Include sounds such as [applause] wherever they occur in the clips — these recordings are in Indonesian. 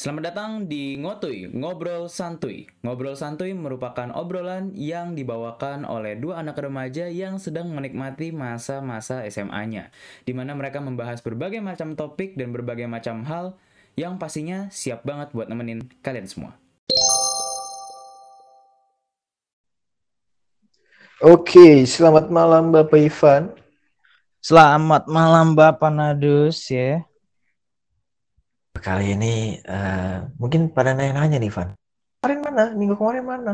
Selamat datang di Ngotuy, Ngobrol Santuy. Ngobrol Santuy merupakan obrolan yang dibawakan oleh dua anak remaja yang sedang menikmati masa-masa SMA-nya, di mana mereka membahas berbagai macam topik dan berbagai macam hal yang pastinya siap banget buat nemenin kalian semua. Oke, selamat malam Bapak Ivan. Selamat malam Bapak Nadus ya. Kali ini uh, mungkin pada nanya-nanya nih, Van. Kemarin mana? Minggu kemarin mana?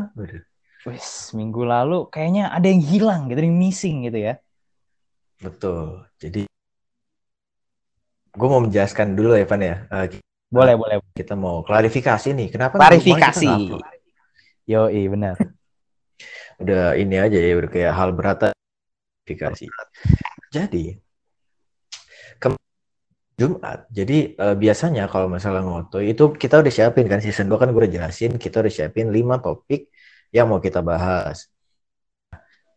Wes, minggu lalu kayaknya ada yang hilang gitu, yang missing gitu ya. Betul. Jadi gue mau menjelaskan dulu ya, Van ya. Uh, boleh, boleh. Kita mau klarifikasi nih. Kenapa? Klarifikasi. Yo, iya benar. udah ini aja ya, udah kayak hal berat klarifikasi. Jadi Jumat. Jadi uh, biasanya kalau masalah ngoto itu kita udah siapin kan season 2 kan gue udah jelasin kita udah siapin 5 topik yang mau kita bahas.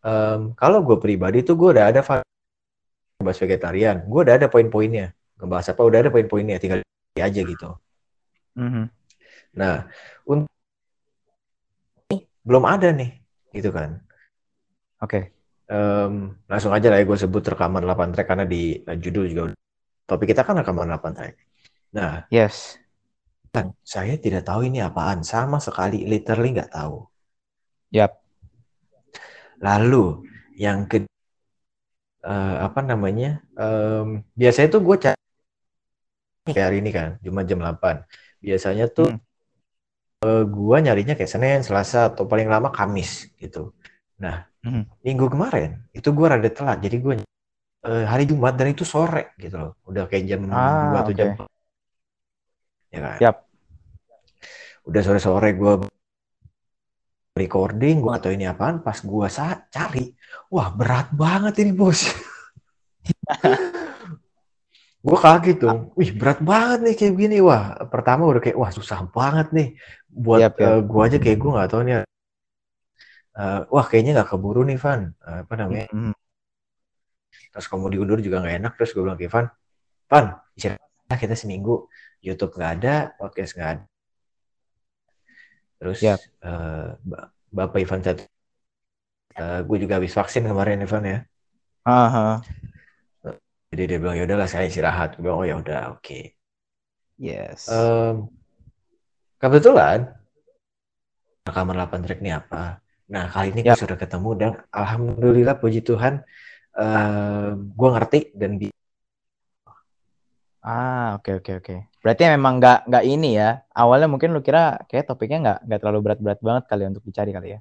Um, kalau gue pribadi tuh gue udah ada bahas vegetarian, gue udah ada poin-poinnya. Ngebahas apa udah ada poin-poinnya, tinggal aja gitu. Mm -hmm. Nah, untuk belum ada nih, gitu kan. Oke. Okay. Um, langsung aja lah ya gue sebut rekaman 8 track karena di uh, judul juga Topik kita kan rekaman 8 track. Nah, yes. Kan, saya tidak tahu ini apaan. Sama sekali, literally nggak tahu. Yap. Lalu, yang ke uh, apa namanya? Um, biasanya tuh gue cari kayak hari ini kan, cuma jam 8. Biasanya tuh hmm. uh, gue nyarinya kayak Senin, Selasa, atau paling lama Kamis gitu. Nah, hmm. minggu kemarin itu gue rada telat, jadi gue uh, hari Jumat dan itu sore gitu loh. Udah kayak jam ah, 2 atau okay. jam ya kan. Yap. Udah sore-sore gue recording, gue atau ini apaan, pas gue saat cari, wah berat banget ini bos. [laughs] gue kaget tuh, wih berat banget nih kayak gini, wah pertama udah kayak wah susah banget nih, buat yep, yep. Uh, gue aja kayak gue nggak tahu nih, uh, wah kayaknya nggak keburu nih Van, uh, apa namanya, mm -hmm terus kamu diundur juga nggak enak terus gue bilang ke Ivan Van istirahat kita seminggu YouTube nggak ada podcast nggak ada terus yep. uh, Bapak Ivan satu uh, gue juga habis vaksin kemarin Ivan ya uh-huh. jadi dia bilang ya udahlah saya istirahat gue bilang oh ya udah oke okay. yes um, kebetulan rekaman 8 track ini apa nah kali ini gue sudah ketemu dan alhamdulillah puji Tuhan uh, gue ngerti dan bi Ah, oke okay, oke okay, oke. Okay. Berarti memang nggak nggak ini ya. Awalnya mungkin lu kira kayak topiknya nggak nggak terlalu berat-berat banget kali ya untuk dicari kali ya.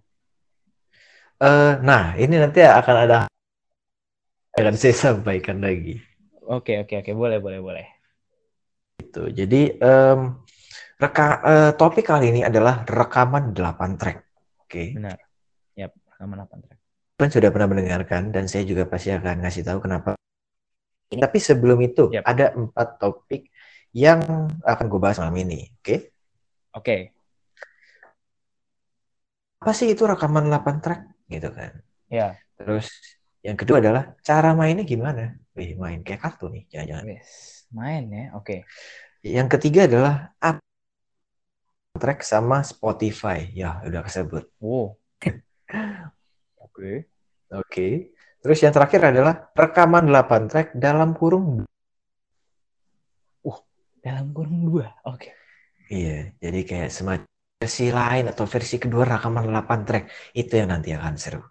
Uh, nah, ini nanti akan ada akan saya sampaikan lagi. Oke oke oke, boleh boleh boleh. Itu. Jadi um, reka uh, topik kali ini adalah rekaman 8 track. Oke. Okay. Benar. Yap, rekaman 8 track kan sudah pernah mendengarkan dan saya juga pasti akan ngasih tahu kenapa. Tapi sebelum itu yep. ada empat topik yang akan gue bahas malam ini, oke? Okay? Oke. Okay. Apa sih itu rekaman 8 track gitu kan? Ya. Terus yang kedua adalah cara mainnya gimana? Wih, main kayak kartu nih, jangan-jangan. Yes. Main ya, oke. Okay. Yang ketiga adalah apa track sama Spotify. Ya, udah kesebut. Wow. [laughs] Oke. Oke. Terus yang terakhir adalah rekaman 8 track dalam kurung Uh, dalam kurung dua. Oke. Okay. Iya, jadi kayak semacam versi lain atau versi kedua rekaman 8 track itu yang nanti akan seru.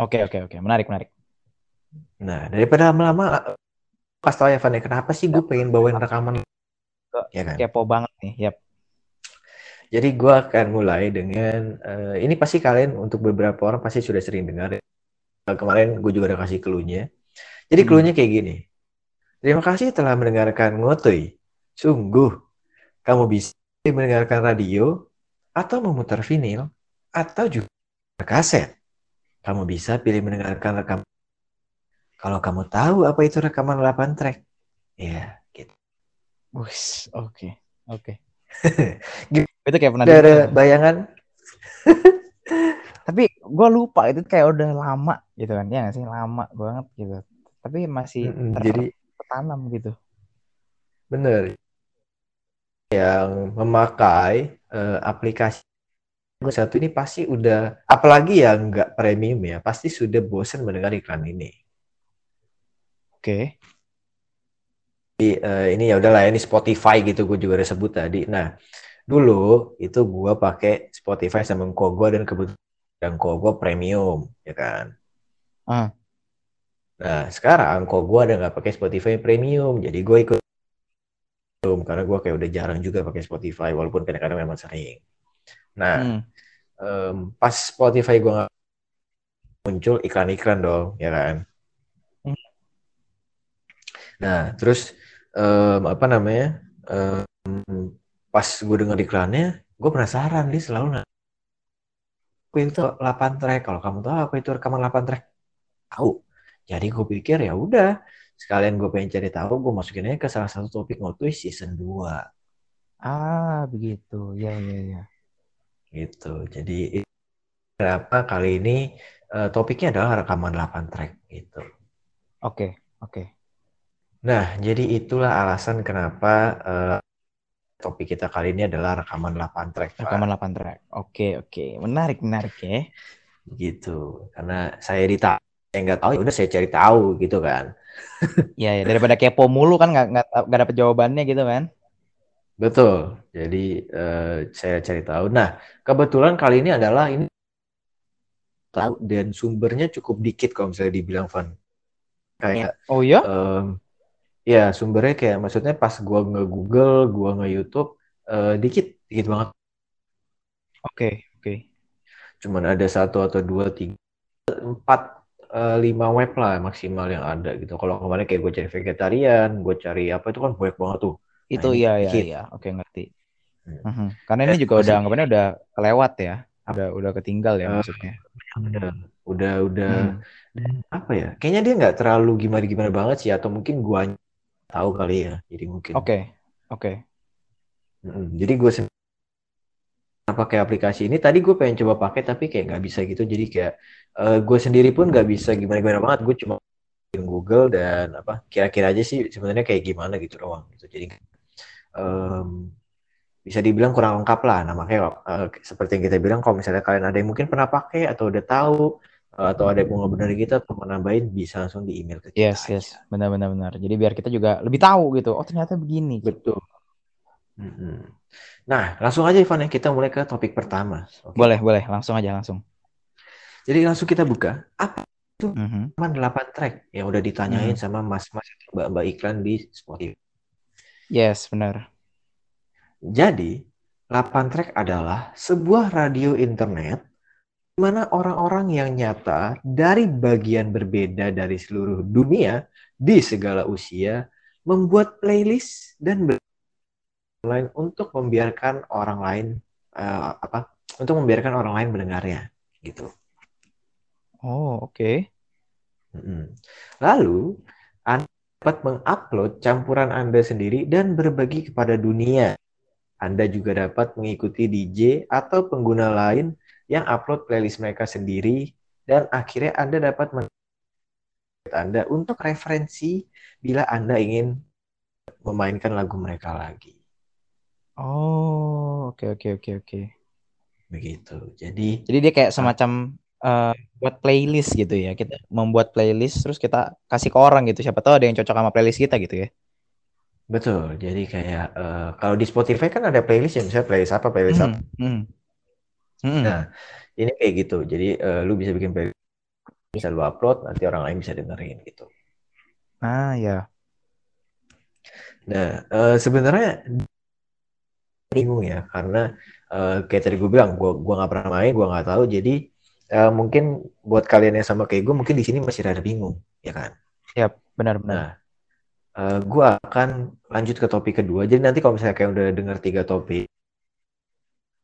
Oke, okay, oke, okay, oke. Okay. Menarik, menarik. Nah, daripada lama-lama pas tau ya Van, ya, kenapa sih gue pengen bawain rekaman ya kan? Kepo banget nih, yap. Jadi gue akan mulai dengan uh, ini pasti kalian untuk beberapa orang pasti sudah sering dengar. Uh, kemarin gue juga udah kasih clue-nya. Jadi hmm. clue-nya kayak gini. Terima kasih telah mendengarkan Ngotoy. Sungguh kamu bisa mendengarkan radio atau memutar vinil atau juga kaset. Kamu bisa pilih mendengarkan rekam. Kalau kamu tahu apa itu rekaman 8 track. Ya, gitu. Oke. Okay. Oke. Okay. [laughs] Itu kayak pernah ada bayangan. [laughs] Tapi gue lupa itu kayak udah lama gitu kan. Ya gak sih? Lama banget gitu. Tapi masih mm -hmm, jadi tertanam gitu. Bener. yang memakai uh, aplikasi satu ini pasti udah apalagi yang nggak premium ya pasti sudah bosan mendengar iklan ini. Oke. Okay. Jadi, uh, ini ya udahlah ini Spotify gitu gue juga udah sebut tadi. Nah dulu itu gue pakai Spotify sama Kogo dan kebetulan Kogo premium ya kan. Ah. Nah sekarang Kogo ada nggak pakai Spotify premium jadi gue ikut karena gue kayak udah jarang juga pakai Spotify walaupun kadang-kadang memang sering. Nah, hmm. um, pas Spotify gue gak muncul iklan-iklan dong, ya kan? Hmm. Nah, terus um, apa namanya? Um, pas gue denger iklannya, gue penasaran dia selalu nanya, itu 8 track. Kalau kamu tahu apa itu rekaman 8 track? Tahu. Jadi gue pikir ya udah, sekalian gue pengen cari tahu, gue masukin aja ke salah satu topik Ngotwist season 2. Ah, begitu. Ya, ya, ya gitu. Jadi berapa kali ini uh, topiknya adalah rekaman 8 track gitu. Oke, okay, oke. Okay. Nah, jadi itulah alasan kenapa uh, topik kita kali ini adalah rekaman 8 track. Rekaman 8 track. Oke, okay, oke. Okay. Menarik, menarik ya. Gitu. Karena saya ditanya nggak tahu, ya udah saya cari tahu gitu kan. [laughs] Iya, ya, daripada kepo mulu kan nggak nggak dapet jawabannya gitu kan. Betul. Jadi uh, saya cari tahu. Nah, kebetulan kali ini adalah ini tahu dan sumbernya cukup dikit kalau misalnya dibilang Van. Kayak Oh ya? Um, ya sumbernya kayak maksudnya pas gua nge-Google, gua nge-YouTube uh, dikit, dikit banget. Oke, okay, oke. Okay. Cuman ada satu atau dua, tiga, empat, uh, lima web lah maksimal yang ada gitu. Kalau kemarin kayak gue cari vegetarian, gue cari apa itu kan banyak banget tuh itu nah, iya iya iya. Oke ngerti. Hmm. Uh -huh. Karena ini juga udah anggapannya udah kelewat ya. Udah udah ketinggal ya uh, maksudnya. Udah udah udah hmm. apa ya? Kayaknya dia nggak terlalu gimana gimana banget sih atau mungkin gua tahu kali ya. Jadi mungkin. Oke. Okay. Oke. Okay. Jadi gue pakai aplikasi ini tadi gue pengen coba pakai tapi kayak nggak bisa gitu jadi kayak uh, gue sendiri pun nggak bisa gimana gimana banget gue cuma Google dan apa kira-kira aja sih sebenarnya kayak gimana gitu doang gitu jadi um, bisa dibilang kurang lengkap lah. Nah makanya uh, seperti yang kita bilang kalau misalnya kalian ada yang mungkin pernah pakai atau udah tahu atau ada yang mau ngebenerin kita atau mau nambahin bisa langsung di email ke kita. Yes aja. yes benar-benar benar. Jadi biar kita juga lebih tahu gitu. Oh ternyata begini. Betul. Mm-hmm. Nah langsung aja Ivan ya kita mulai ke topik pertama. Okay. Boleh boleh langsung aja langsung. Jadi langsung kita buka apa itu mm-hmm. 8 track yang udah ditanyain mm-hmm. sama mas-mas mbak-mbak iklan di Spotify. Yes, benar. Jadi, 8 track adalah sebuah radio internet mana orang-orang yang nyata dari bagian berbeda dari seluruh dunia di segala usia membuat playlist dan lain untuk membiarkan orang lain uh, apa untuk membiarkan orang lain mendengarnya gitu. Oh oke. Okay. Lalu dapat mengupload campuran Anda sendiri dan berbagi kepada dunia. Anda juga dapat mengikuti DJ atau pengguna lain yang upload playlist mereka sendiri dan akhirnya Anda dapat Anda untuk referensi bila Anda ingin memainkan lagu mereka lagi. Oh, oke okay, oke okay, oke okay, oke. Begitu. Jadi Jadi dia kayak semacam uh, buat playlist gitu ya. Kita membuat playlist terus kita kasih ke orang gitu. Siapa tahu ada yang cocok sama playlist kita gitu ya. Betul. Jadi kayak uh, kalau di Spotify kan ada playlist ya, misalnya playlist apa, playlist apa. Hmm. Hmm. Nah, ini kayak gitu. Jadi uh, lu bisa bikin playlist, bisa lu upload, nanti orang lain bisa dengerin gitu. Ah ya. Nah, uh, sebenarnya bingung ya, karena uh, kayak tadi gue bilang, gue gua nggak pernah main, gue nggak tahu. Jadi uh, mungkin buat kalian yang sama kayak gue mungkin di sini masih rada bingung ya kan ya benar-benar nah, uh, gue akan lanjut ke topik kedua jadi nanti kalau misalnya kayak udah dengar tiga topik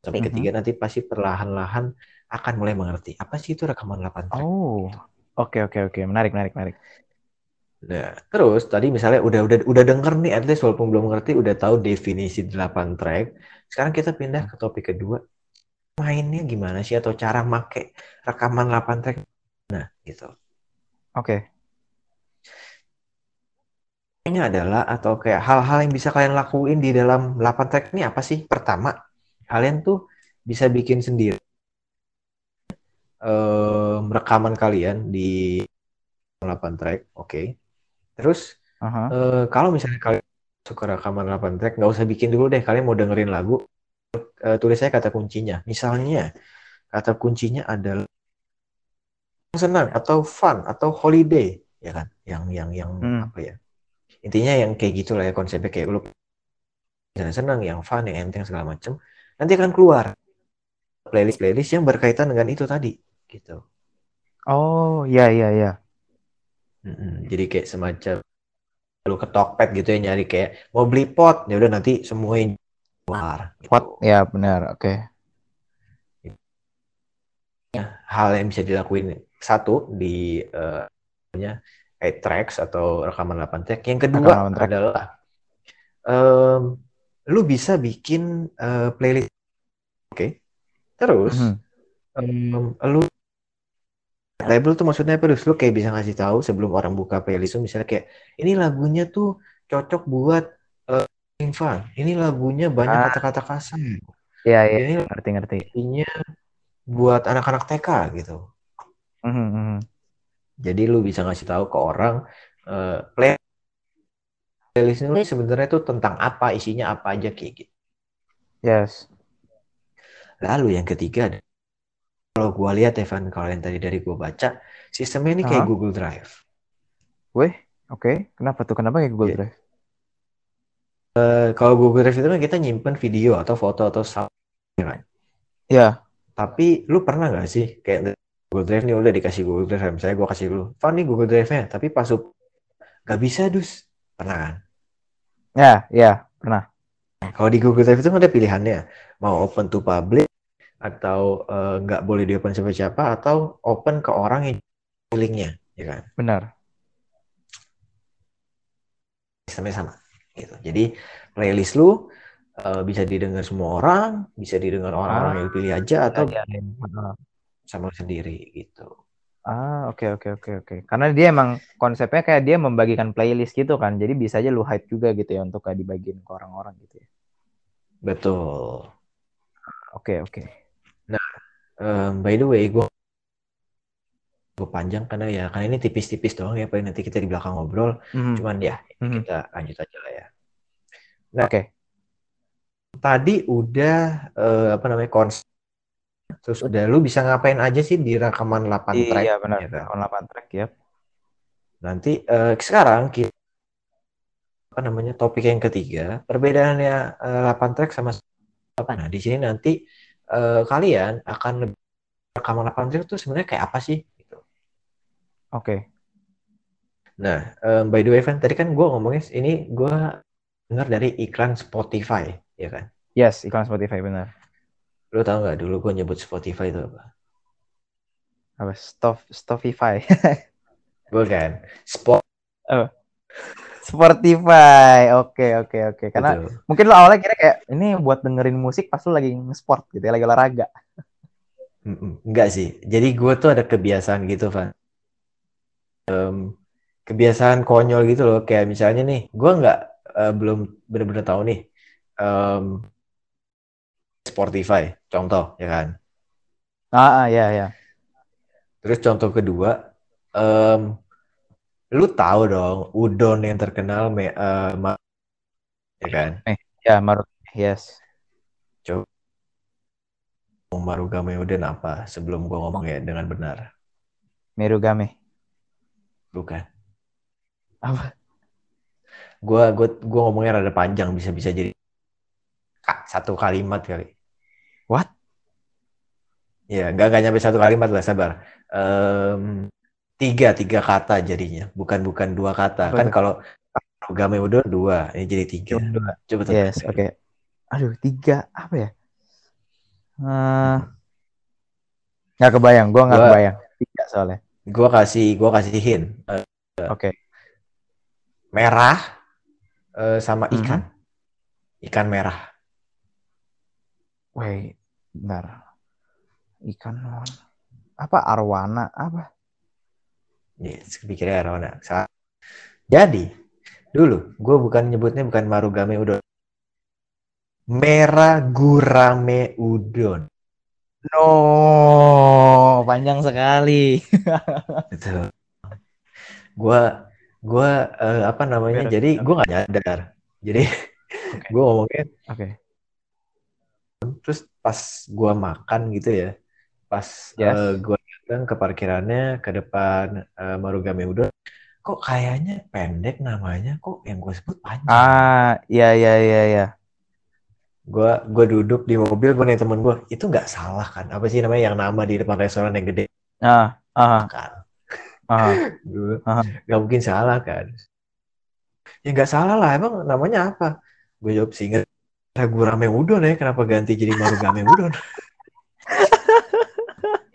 sampai mm -hmm. ketiga nanti pasti perlahan-lahan akan mulai mengerti apa sih itu rekaman 8 track oh oke oke oke menarik menarik menarik Nah, terus tadi misalnya udah udah udah denger nih at least walaupun belum ngerti udah tahu definisi 8 track. Sekarang kita pindah ke topik kedua mainnya gimana sih atau cara make rekaman 8 track nah gitu. Oke. Okay. ini adalah atau kayak hal-hal yang bisa kalian lakuin di dalam 8 track ini apa sih? Pertama, kalian tuh bisa bikin sendiri eh rekaman kalian di 8 track, oke. Terus Aha. eh, kalau misalnya kalian suka rekaman 8 track, nggak usah bikin dulu deh. Kalian mau dengerin lagu, eh, tulis saya kata kuncinya. Misalnya kata kuncinya adalah senang atau fun atau holiday, ya kan? Yang yang yang Hmm. apa ya? Intinya yang kayak gitulah ya konsepnya kayak lu senang, yang fun, yang enteng segala macem. Nanti akan keluar playlist-playlist yang berkaitan dengan itu tadi, gitu. Oh, iya iya iya. Mm-mm. Jadi kayak semacam lu ke Tokped gitu ya nyari kayak mau beli pot, ya udah nanti semuanya keluar. gitu. What? Ya benar. Oke. Hal yang bisa dilakuin satu di eh, punya kayak tracks atau rekaman 8 track. Yang kedua Rekaman 8 track. adalah em, lu bisa bikin eh, playlist. Oke. Terus Mhm. em, lu label tuh maksudnya apa? Terus lu kayak bisa ngasih tahu sebelum orang buka playlist lu misalnya kayak ini lagunya tuh cocok buat eh, having fun. Ini lagunya banyak Ah. kata-kata kasar. Iya iya. Ini Ngerti ngerti. lagunya buat anak-anak TK gitu. Mhm, mhm. Jadi lu bisa ngasih tahu ke orang eh, play playlist ini sebenarnya tuh tentang apa, isinya apa aja kayak gitu. Yes. Lalu yang ketiga, kalau gua lihat Evan, kalau yang tadi dari gua baca, sistemnya ini kayak Aha. Google Drive. Weh, oke. Kenapa tuh? Kenapa kayak Google Iya. Drive? Eh, kalau Google Drive itu kan kita nyimpen video atau foto atau sound. Ya. Tapi lu pernah nggak sih kayak Google Drive nih udah dikasih Google Drive, misalnya gua kasih lu, Van nih Google Drive-nya, tapi pas lu nggak bisa dus, pernah kan? Ya, ya. Pernah. Kalau di Google Drive itu ada pilihannya, mau open to public atau eh, nggak boleh di open siapa-siapa atau open ke orang yang linknya, ya kan? Benar. Sistemnya sama, gitu. Jadi playlist lu eh, bisa didengar semua orang, bisa didengar orang-orang yang dipilih aja atau iya. Heeh. sama sendiri, gitu. Ah, oke oke oke oke. Karena dia emang konsepnya kayak dia membagikan playlist gitu kan. Jadi bisa aja lu hide juga gitu ya untuk kayak dibagiin ke orang-orang gitu ya. Betul. Oke oke. Em, by the way, gue gue panjang karena ya karena ini tipis-tipis doang ya paling nanti kita di belakang ngobrol Mhm, cuman ya mhm. kita lanjut aja lah ya Oke. tadi udah eh, apa namanya konsep terus udah lu bisa ngapain aja sih di rekaman 8 track Iya benar. ya kan? On 8 track ya. nanti eh, sekarang kita apa namanya topik yang ketiga perbedaannya eh, 8 track sama apa nah di sini nanti eh, kalian akan lebih rekaman 8 track itu sebenarnya kayak apa sih gitu. Oke. Nah, em, by the way, Van, tadi kan gue ngomongnya ini gue dengar dari iklan Spotify, ya kan? Yes, iklan Spotify benar. Lu tau nggak dulu gue nyebut Spotify itu apa? Apa? Stof Stofify. [laughs] Bukan, Spot. Spotify. Oke oke oke. Karena Betul. mungkin lo awalnya kira kayak ini buat dengerin musik pas lo lagi nge-sport gitu ya, lagi olahraga. Enggak sih. Jadi gue tuh ada kebiasaan gitu, Van. Em, kebiasaan konyol gitu loh. Kayak misalnya nih, gue nggak eh, belum bener-bener tahu nih em, Spotify, contoh, ya kan? Ah, ah ya ya. Terus contoh kedua, em, lu tahu dong udon yang terkenal me, eh, ma- ya kan? Ya, Marut. Yes. Marugame udon apa sebelum gua ngomongnya dengan benar? Merugame. Bukan. Apa? Gua gua gua ngomongnya rada panjang bisa bisa jadi satu kalimat kali. Ya, nggak nggak nyampe satu kalimat lah, sabar. Em, tiga tiga kata jadinya, bukan bukan dua kata. Kan tuh? kalau Marugame udon dua, ini jadi tiga. Cuma dua. Coba Yes, tebak. oke. Aduh, tiga apa ya? Eh, nggak kebayang, gua nggak kebayang. Tiga soalnya. Gua kasih gua kasih hint. Eh, Oke. merah eh, sama ikan. Ikan merah. Wait, bentar. Ikan warna- apa arwana apa? Yes, pikirnya Arona. Sa- Jadi, Dulu, gue bukan nyebutnya bukan Marugame Udon. Merah Gurame Udon. No, panjang sekali. [laughs] Gitu. Gua gua eh, apa namanya? Merah. Jadi gua nggak nyadar. Jadi Oke. [laughs] gua ngomongnya Oke. terus pas gua makan gitu ya. Pas Yes. eh, gua datang ke parkirannya ke depan eh, Marugame Udon, kok kayaknya pendek namanya, kok yang gue sebut panjang. Ah, iya iya iya iya. Gua gua duduk di mobil, gua nanya temen gua, itu nggak salah kan? Apa sih namanya yang nama di depan restoran yang gede Ah, ah, kan? ah. [laughs] Aha. nggak mungkin salah kan? Ya nggak salah lah, emang namanya apa? Gue jawab singkat, Ragu Rame Udon ya, kenapa ganti jadi Marugame Udon? [laughs]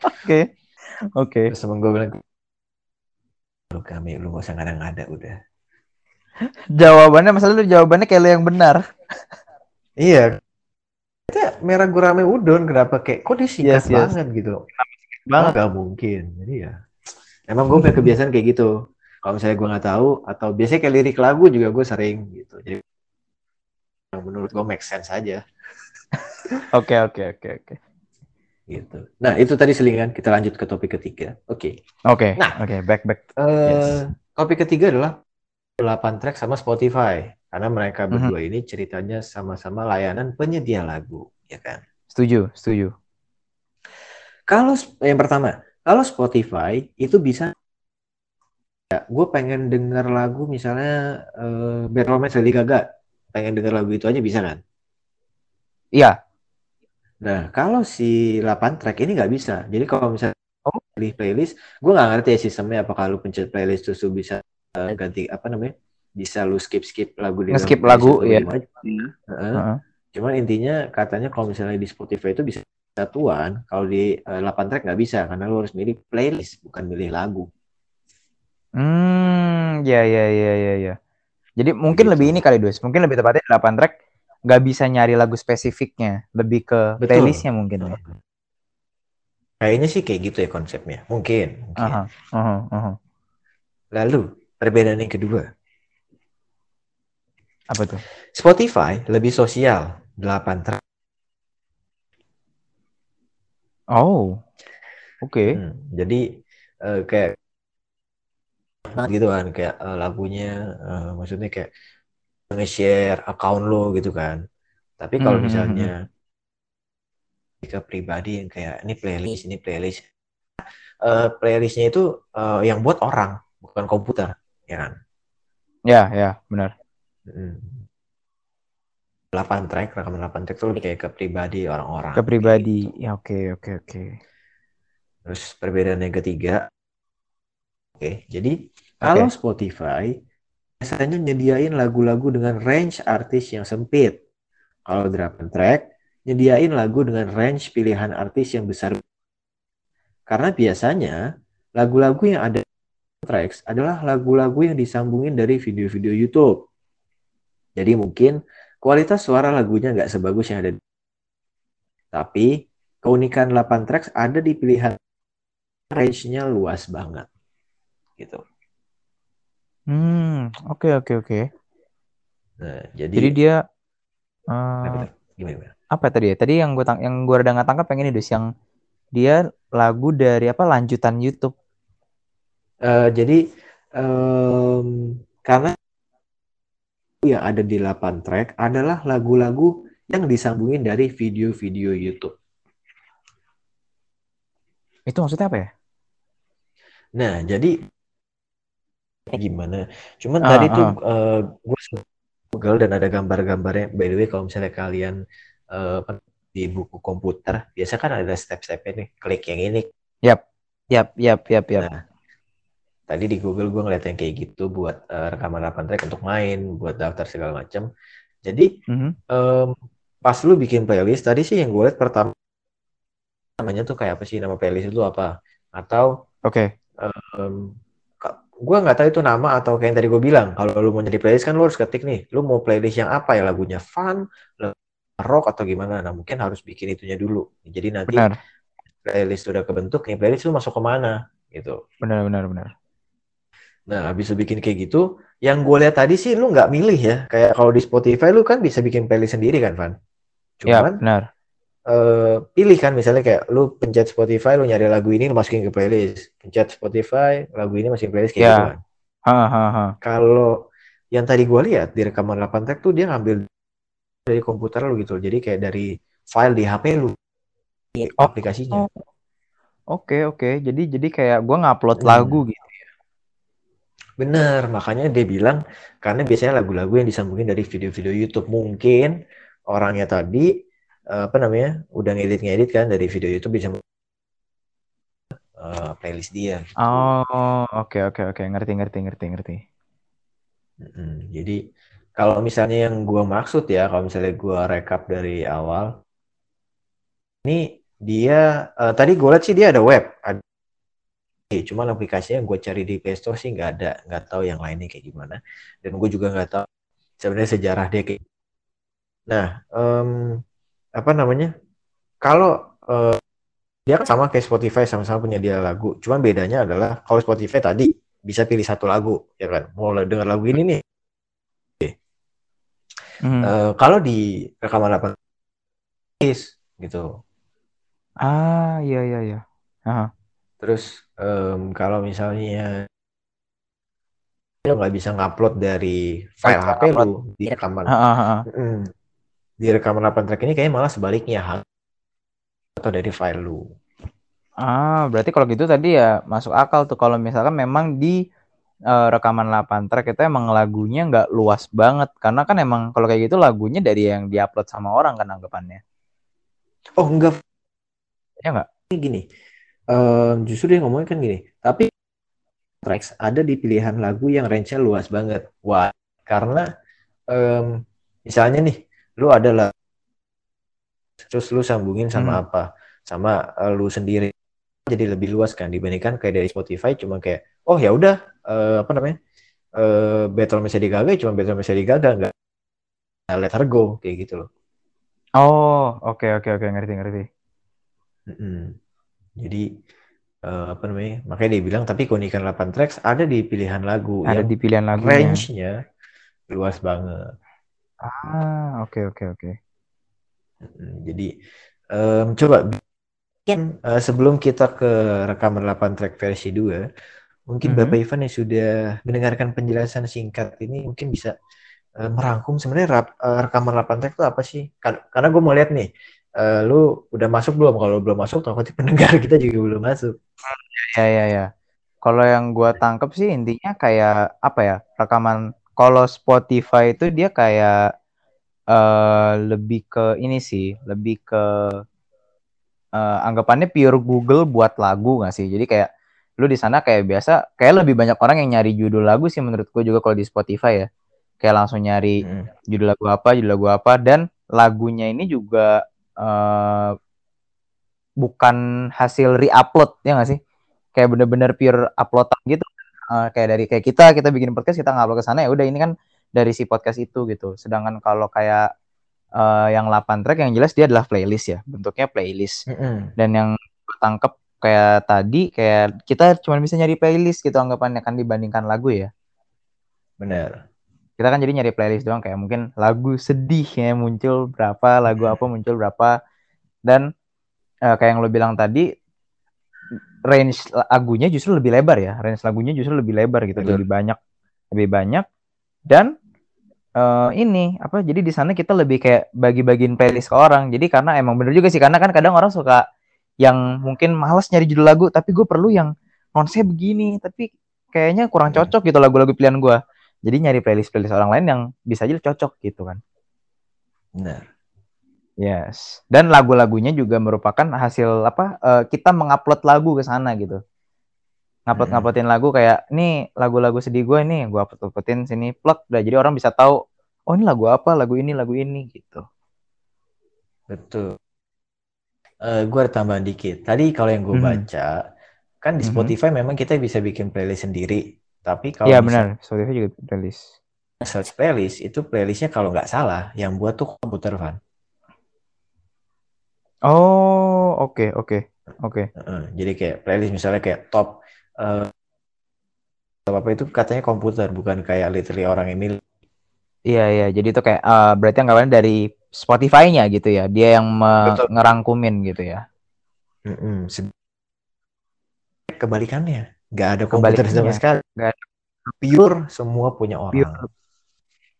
Oke. Oke. Terus temen gue bilang, Marugame, lu gak usah ngada-ngada udah. Jawabannya masalah lu jawabannya kayak lu yang benar. Iya, kita merah gurame udon, kenapa kayak, kok dia singkat Yes, yes. banget gitu? Banget. Gak mungkin, jadi ya. Emang gue punya kebiasaan kayak gitu. Kalau misalnya gue nggak tahu, atau biasanya kayak lirik lagu juga gue sering gitu. Jadi menurut gue make sense aja [laughs] Oke oke oke oke. Gitu. Nah itu tadi selingan. Kita lanjut ke topik ketiga. Oke. Oke. Nah. Oke, back back. Eh, Yes. Topik ketiga adalah 8 track sama Spotify. Karena mereka Mhm. berdua ini ceritanya sama-sama layanan penyedia lagu, ya kan? Setuju, setuju. Kalau yang pertama, kalau Spotify itu bisa ya, gue pengen denger lagu misalnya eh, Bad Romance Lady Gaga, pengen denger lagu itu aja bisa kan? Iya. Nah, kalau si 8 track ini nggak bisa. Jadi kalau misalnya Oh. pilih playlist, gue nggak ngerti ya sistemnya apakah lu pencet playlist terus lu bisa eh, ganti apa namanya? Bisa lu skip skip lagu di playlist lagu, ya. gimana. Heeh. Heeh. Cuman intinya katanya kalau misalnya di Spotify itu bisa satuan, kalau di eh, 8 track nggak bisa karena lu harus milih playlist bukan milih lagu. Hmm, ya ya ya ya ya. Jadi mungkin Gitu. lebih ini kali Dus. Mungkin lebih tepatnya 8 track nggak bisa nyari lagu spesifiknya, lebih ke Betul. playlistnya mungkin ya. Kayaknya sih kayak gitu ya konsepnya. Mungkin. mungkin. Aha, aha, aha. Lalu perbedaan yang kedua, Apa tuh? Spotify lebih sosial 8 track. Oh, oke. Hmm, jadi eh, kayak gitu kan kayak eh, lagunya eh, maksudnya kayak nge-share account lo gitu kan. Tapi kalau Hmm, hmm, misalnya ke pribadi yang kayak ini playlist, ini playlist. Eh, playlistnya itu eh, yang buat orang, bukan komputer, ya kan? Ya, ya, benar. Hmm. 8 track, rekaman 8 track itu lebih kayak ke pribadi orang-orang. Ke pribadi. Gitu. Ya, oke, oke, oke. Terus perbedaan yang ketiga, oke, jadi kalau Spotify biasanya nyediain lagu-lagu dengan range artis yang sempit. Kalau 8 track, nyediain lagu dengan range pilihan artis yang besar. Karena biasanya lagu-lagu yang ada di tracks adalah lagu-lagu yang disambungin dari video-video YouTube. Jadi mungkin kualitas suara lagunya nggak sebagus yang ada. Tapi keunikan 8 tracks ada di pilihan range-nya luas banget. Gitu. Hmm, oke, oke, oke. Nah, jadi, Jadi dia tuh? Gimana, gimana? apa tadi ya? Tadi yang gue tang yang gue rada nggak tangkap yang ini Dus yang dia lagu dari apa lanjutan YouTube. Eh, jadi em, karena yang ada di 8 track adalah lagu-lagu yang disambungin dari video-video YouTube. Itu maksudnya apa ya? Nah, jadi gimana? Cuman Ah, tadi tuh ah. eh, gue Google dan ada gambar-gambarnya. By the way, kalau misalnya kalian eh, apa, di buku komputer, biasa kan ada step-stepnya nih. Klik yang ini. Yap, yap, yap, yap. Nah, tadi di Google gue ngeliat yang kayak gitu buat eh, rekaman 8 track untuk main, buat daftar segala macam. Jadi Mhm. em, pas lu bikin playlist, tadi sih yang gue lihat pertama namanya tuh kayak apa sih nama playlist itu apa? Atau Oke. em, ka- gua nggak tahu itu nama atau kayak yang tadi gue bilang kalau lu mau jadi playlist kan lu harus ketik nih lu mau playlist yang apa ya lagunya fun rock atau gimana nah mungkin harus bikin itunya dulu jadi nanti Benar, playlist udah kebentuk nih playlist lu masuk ke mana gitu benar, benar, benar. Nah, habis lu bikin kayak gitu, yang gue lihat tadi sih lu nggak milih ya. Kayak kalau di Spotify lu kan bisa bikin playlist sendiri kan, Van? Ya, Cuman benar. Eh, pilih kan misalnya kayak lu pencet Spotify, lu nyari lagu ini lu masukin ke playlist. Pencet Spotify, lagu ini masukin playlist kayak Ya. gitu kan. Kalau yang tadi gue lihat di rekaman 8 track tuh dia ngambil dari komputer lu gitu. Jadi kayak dari file di HP lu di Oh. aplikasinya. Oke, oke. Jadi jadi kayak gua ngupload Hmm. lagu gitu. Bener, makanya dia bilang karena biasanya lagu-lagu yang disambungin dari video-video YouTube mungkin orangnya tadi apa namanya udah ngedit-ngedit kan dari video YouTube bisa eh, playlist dia. gitu. Oh, oke oke oke. Ngerti ngerti ngerti ngerti. Mm-mm. Jadi kalau misalnya yang gua maksud ya, kalau misalnya gua rekap dari awal, ini dia eh, tadi gue lihat sih dia ada web, ada cuman aplikasinya gue cari di Play Store sih nggak ada, nggak tahu yang lainnya kayak gimana, dan gue juga nggak tahu sebenarnya sejarah dia kayak. Nah, em, apa namanya? Kalau eh, dia kan sama kayak Spotify sama-sama punya dia lagu, cuman bedanya adalah kalau Spotify tadi bisa pilih satu lagu, ya kan? Mau denger lagu ini nih. Hmm. Eh, kalau di rekaman 8 gitu. Ah, iya iya iya. Aha. Terus em, kalau misalnya lo nggak bisa ngupload dari file HP lu di rekaman Ah, ah, ah. Mm. Di rekaman 8 track ini kayaknya malah sebaliknya hal atau dari file lu. Ah, berarti kalau gitu tadi ya masuk akal tuh kalau misalkan memang di eh, rekaman 8 track itu emang lagunya nggak luas banget karena kan emang kalau kayak gitu lagunya dari yang diupload sama orang kan anggapannya. Oh enggak Ya nggak? gini. Em, justru dia ngomongnya kan gini. Tapi tracks ada di pilihan lagu yang range-nya luas banget. Wah, karena em, misalnya nih, lu ada lah terus lu sambungin sama Hmm. apa? Sama eh, lu sendiri. Jadi lebih luas kan dibandingkan kayak dari Spotify cuma kayak oh ya udah eh, apa namanya? Eh Battle Gaga ya cuma Battle Mesa Gaga nggak Let Her Go kayak gitu loh. Oh, oke oke oke ngerti ngerti. Mm-mm. Jadi eh, apa namanya? Makanya dia bilang tapi keunikan 8 tracks ada di pilihan lagu Ada di pilihan lagunya. range-nya luas banget. Ah, oke oke oke. Mm, Jadi em, coba bikin eh, sebelum kita ke rekaman 8 track versi 2, mungkin Mhm. Bapak Ivan yang sudah mendengarkan penjelasan singkat ini mungkin bisa eh, merangkum sebenarnya rap- eh, rekaman 8 track itu apa sih? Kan- Karena gue mau lihat nih, eh, lu udah masuk belum? Kalau belum masuk, takutnya pendengar [laughs] kita juga belum masuk. Ya ya ya. Kalau yang gua tangkep sih intinya kayak apa ya? Rekaman kalau Spotify itu dia kayak eh lebih ke ini sih, lebih ke eh, anggapannya pure Google buat lagu nggak sih? Jadi kayak lu di sana kayak biasa, kayak lebih banyak orang yang nyari judul lagu sih menurut gue juga kalau di Spotify ya. Kayak langsung nyari Mm. judul lagu apa, judul lagu apa, dan lagunya ini juga eh bukan hasil re-upload ya nggak sih? Kayak bener-bener pure uploadan gitu. Eh, kayak dari kayak kita kita bikin podcast kita ngupload ke sana ya udah ini kan dari si podcast itu gitu. Sedangkan kalau kayak eh, yang 8 track yang jelas dia adalah playlist ya, bentuknya playlist. Mm-mm. Dan yang tangkep kayak tadi kayak kita cuma bisa nyari playlist gitu anggapannya kan dibandingkan lagu ya. Benar. kita kan jadi nyari playlist doang kayak mungkin lagu sedih ya muncul berapa lagu apa muncul berapa dan eh, kayak yang lo bilang tadi range lagunya justru lebih lebar ya range lagunya justru lebih lebar gitu Betul. lebih banyak lebih banyak dan eh, ini apa jadi di sana kita lebih kayak bagi-bagiin playlist ke orang jadi karena emang bener juga sih karena kan kadang orang suka yang mungkin males nyari judul lagu tapi gue perlu yang konsep begini tapi kayaknya kurang cocok gitu lagu-lagu pilihan gue jadi nyari playlist-playlist orang lain yang bisa aja cocok gitu kan. Benar. Yes. Dan lagu-lagunya juga merupakan hasil apa? eh, kita mengupload lagu ke sana gitu. Ngupload nguploadin lagu kayak nih lagu-lagu sedih gue nih, gue upload uploadin sini plug udah jadi orang bisa tahu oh ini lagu apa, lagu ini, lagu ini gitu. Betul. Eh gue ada tambahan dikit. Tadi kalau yang gue Mhm. baca, kan di Mhm. Spotify memang kita bisa bikin playlist sendiri. Tapi kalau Iya misalnya benar, Spotify juga playlist. search playlist, itu playlistnya kalau nggak salah, yang buat tuh komputer, Van. Oh, oke, oke. Oke. Heeh, jadi kayak playlist misalnya kayak top eh, apa itu katanya komputer bukan kayak literally orang yang milih Iya iya, jadi itu kayak eh, berarti anggapannya dari Spotify-nya gitu ya. Dia yang me- Betul. ngerangkumin gitu ya. Mm-mm. Se- kebalikannya nggak ada komputer sama sekali Nggak ada. pure semua punya orang Pure.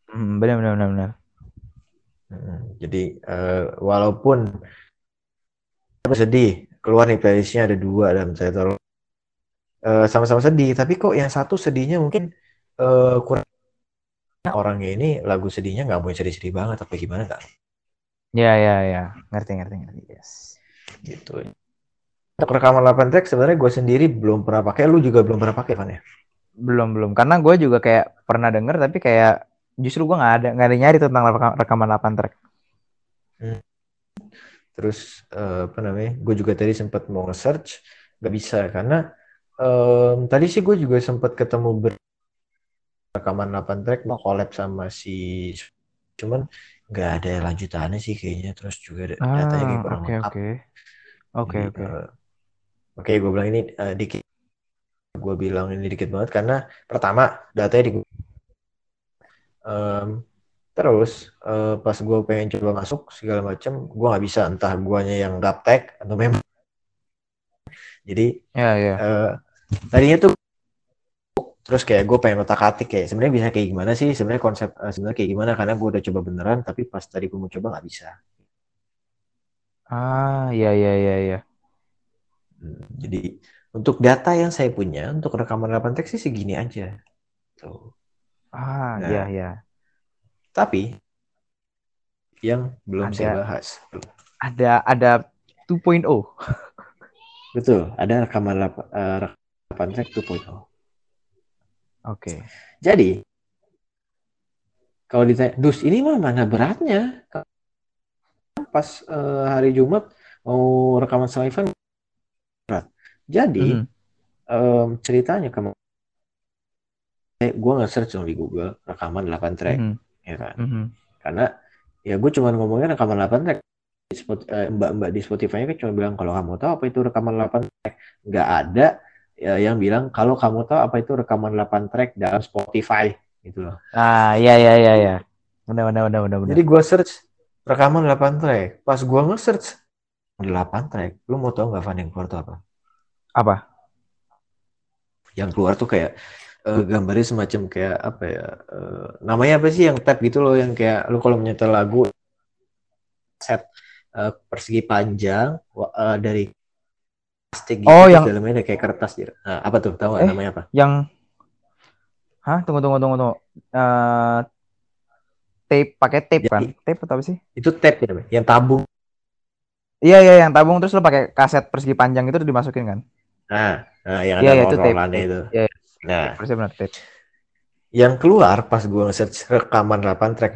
Hmm, benar benar benar benar. Jadi eh, walaupun aku sedih. Keluar nih playlistnya ada dua dan saya taruh. Eh, sama-sama sedih tapi kok yang satu sedihnya mungkin eh, kurang. Orangnya ini lagu sedihnya nggak mau sedih-sedih banget apa gimana nggak? Ya ya ya, ngerti ngerti ngerti. Yes. gitu. Untuk rekaman 8 track sebenarnya gue sendiri belum pernah pakai. Lu juga belum pernah pakai Van ya? Belum belum, karena gue juga kayak pernah denger tapi kayak justru gue nggak ada nggak ada nyari tentang reka- rekaman 8 track. Terus eh, apa namanya? Gue juga tadi sempat mau nge-search, nggak bisa karena em, tadi sih gue juga sempat ketemu ber rekaman 8 track mau collab sama si cuman nggak ada lanjutannya sih kayaknya terus juga da- datanya kayak Ah, kurang oke lengkap. oke. Oke oke. eh, Oke, gue bilang ini eh, dikit. Gue bilang ini dikit banget karena pertama datanya di Em, terus eh, pas gue pengen coba masuk segala macam, gue nggak bisa entah guanya yang gaptek atau memang. Jadi Ya ya. eh, tadinya tuh terus kayak gue pengen otak atik kayak sebenarnya bisa kayak gimana sih sebenarnya konsep eh, sebenarnya kayak gimana karena gue udah coba beneran tapi pas tadi gue mau coba nggak bisa. Ah ya ya ya ya. Hmm, jadi untuk data yang saya punya untuk rekaman 8 teks sih segini aja. Tuh. Ah Nah. ya ya. Tapi yang belum saya Ada. bahas. Ada ada 2.0. [laughs] Betul, ada rekaman eh, rekaman track 2.0. Oke. Jadi kalau ditanya, dus ini mah mana beratnya? Pas eh, hari Jumat mau rekaman sama Ivan berat. Jadi Mhm. em, ceritanya kemarin gue nge-search di Google rekaman 8 track, Mhm. Ya kan? Mhm. Karena ya gue cuma ngomongnya rekaman 8 track. Eh, Mbak-mbak di Spotify kan cuma bilang kalau kamu tahu apa itu rekaman 8 track, nggak ada ya, yang bilang kalau kamu tahu apa itu rekaman 8 track dalam Spotify gitu loh. Ah ya ya ya ya. Benar benar benar benar. Jadi gue search rekaman 8 track. Pas gue nge-search 8 track, lu mau tau nggak Van yang keluar tuh apa? Apa? Yang keluar tuh kayak eh, gambarnya semacam kayak apa ya? eh, namanya apa sih yang tab gitu loh yang kayak lu kalau menyetel lagu set eh, persegi panjang eh, dari plastik gitu Oh, yang- dalamnya ada kayak kertas gitu. Nah, apa tuh? Tahu Eh. namanya apa? Yang Hah? Tunggu tunggu tunggu tunggu. Eh tape pakai tape kan? Jadi- Tape atau apa sih? Itu tab ya yang tabung. Iya iya yang tabung terus lo pakai kaset persegi panjang itu dimasukin kan? Nah, nah yang Iya, ada iya, itu tape. itu. Iya, Nah, benar tape. yang keluar pas gue nge-search rekaman 8 track